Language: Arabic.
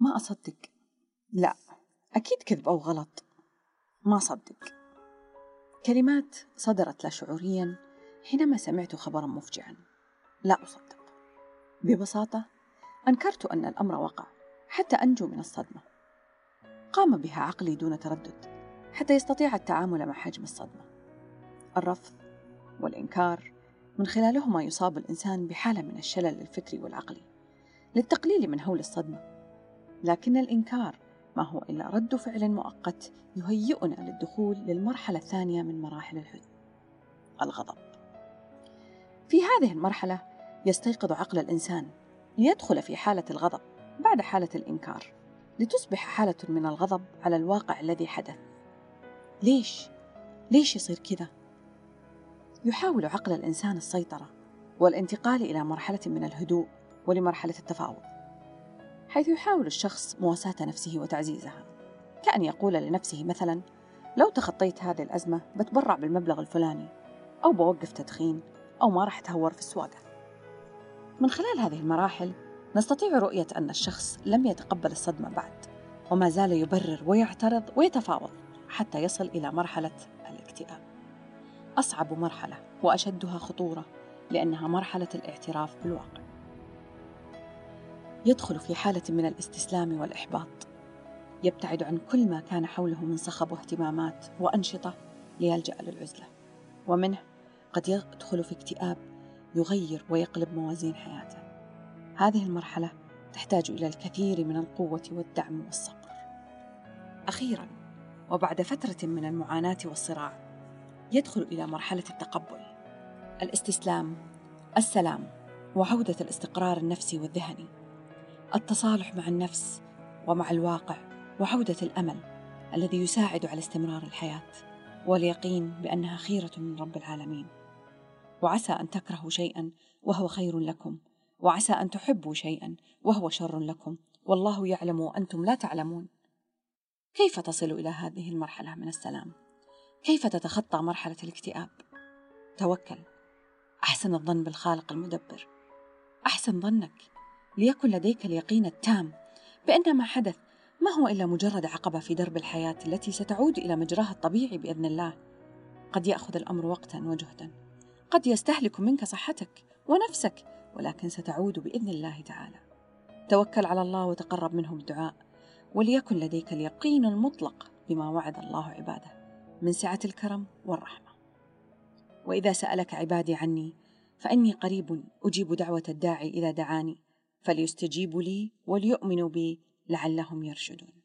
ما أصدق. لا أكيد كذب أو غلط. ما صدق كلمات صدرت لا شعوريا حينما سمعت خبرا مفجعا. لا أصدق. ببساطة أنكرت أن الأمر وقع حتى أنجو من الصدمة. قام بها عقلي دون تردد حتى يستطيع التعامل مع حجم الصدمة. الرفض والإنكار من خلالهما يصاب الإنسان بحالة من الشلل الفكري والعقلي للتقليل من هول الصدمة. لكن الإنكار ما هو إلا رد فعل مؤقت يهيئنا للدخول للمرحلة الثانية من مراحل الحزن الغضب في هذه المرحلة يستيقظ عقل الإنسان ليدخل في حالة الغضب بعد حالة الإنكار لتصبح حالة من الغضب على الواقع الذي حدث ليش؟ ليش يصير كذا؟ يحاول عقل الإنسان السيطرة والانتقال إلى مرحلة من الهدوء ولمرحلة التفاوض حيث يحاول الشخص مواساة نفسه وتعزيزها. كأن يقول لنفسه مثلا لو تخطيت هذه الأزمة بتبرع بالمبلغ الفلاني أو بوقف تدخين أو ما راح أتهور في السواقة. من خلال هذه المراحل نستطيع رؤية أن الشخص لم يتقبل الصدمة بعد وما زال يبرر ويعترض ويتفاوض حتى يصل إلى مرحلة الاكتئاب. أصعب مرحلة وأشدها خطورة لأنها مرحلة الاعتراف بالواقع. يدخل في حالة من الاستسلام والإحباط. يبتعد عن كل ما كان حوله من صخب واهتمامات وأنشطة ليلجأ للعزلة. ومنه قد يدخل في اكتئاب يغير ويقلب موازين حياته. هذه المرحلة تحتاج إلى الكثير من القوة والدعم والصبر. أخيرا وبعد فترة من المعاناة والصراع يدخل إلى مرحلة التقبل. الاستسلام السلام وعودة الاستقرار النفسي والذهني. التصالح مع النفس ومع الواقع وعودة الأمل الذي يساعد على استمرار الحياة واليقين بأنها خيرة من رب العالمين. وعسى أن تكرهوا شيئا وهو خير لكم وعسى أن تحبوا شيئا وهو شر لكم. والله يعلم وأنتم لا تعلمون. كيف تصل إلى هذه المرحلة من السلام؟ كيف تتخطى مرحلة الاكتئاب؟ توكل. أحسن الظن بالخالق المدبر. أحسن ظنك. ليكن لديك اليقين التام بأن ما حدث ما هو إلا مجرد عقبة في درب الحياة التي ستعود إلى مجراها الطبيعي بإذن الله. قد يأخذ الأمر وقتا وجهدا. قد يستهلك منك صحتك ونفسك ولكن ستعود بإذن الله تعالى. توكل على الله وتقرب منه بالدعاء وليكن لديك اليقين المطلق بما وعد الله عباده من سعة الكرم والرحمة. وإذا سألك عبادي عني فإني قريب أجيب دعوة الداعي إذا دعاني فليستجيبوا لي وليؤمنوا بي لعلهم يرشدون.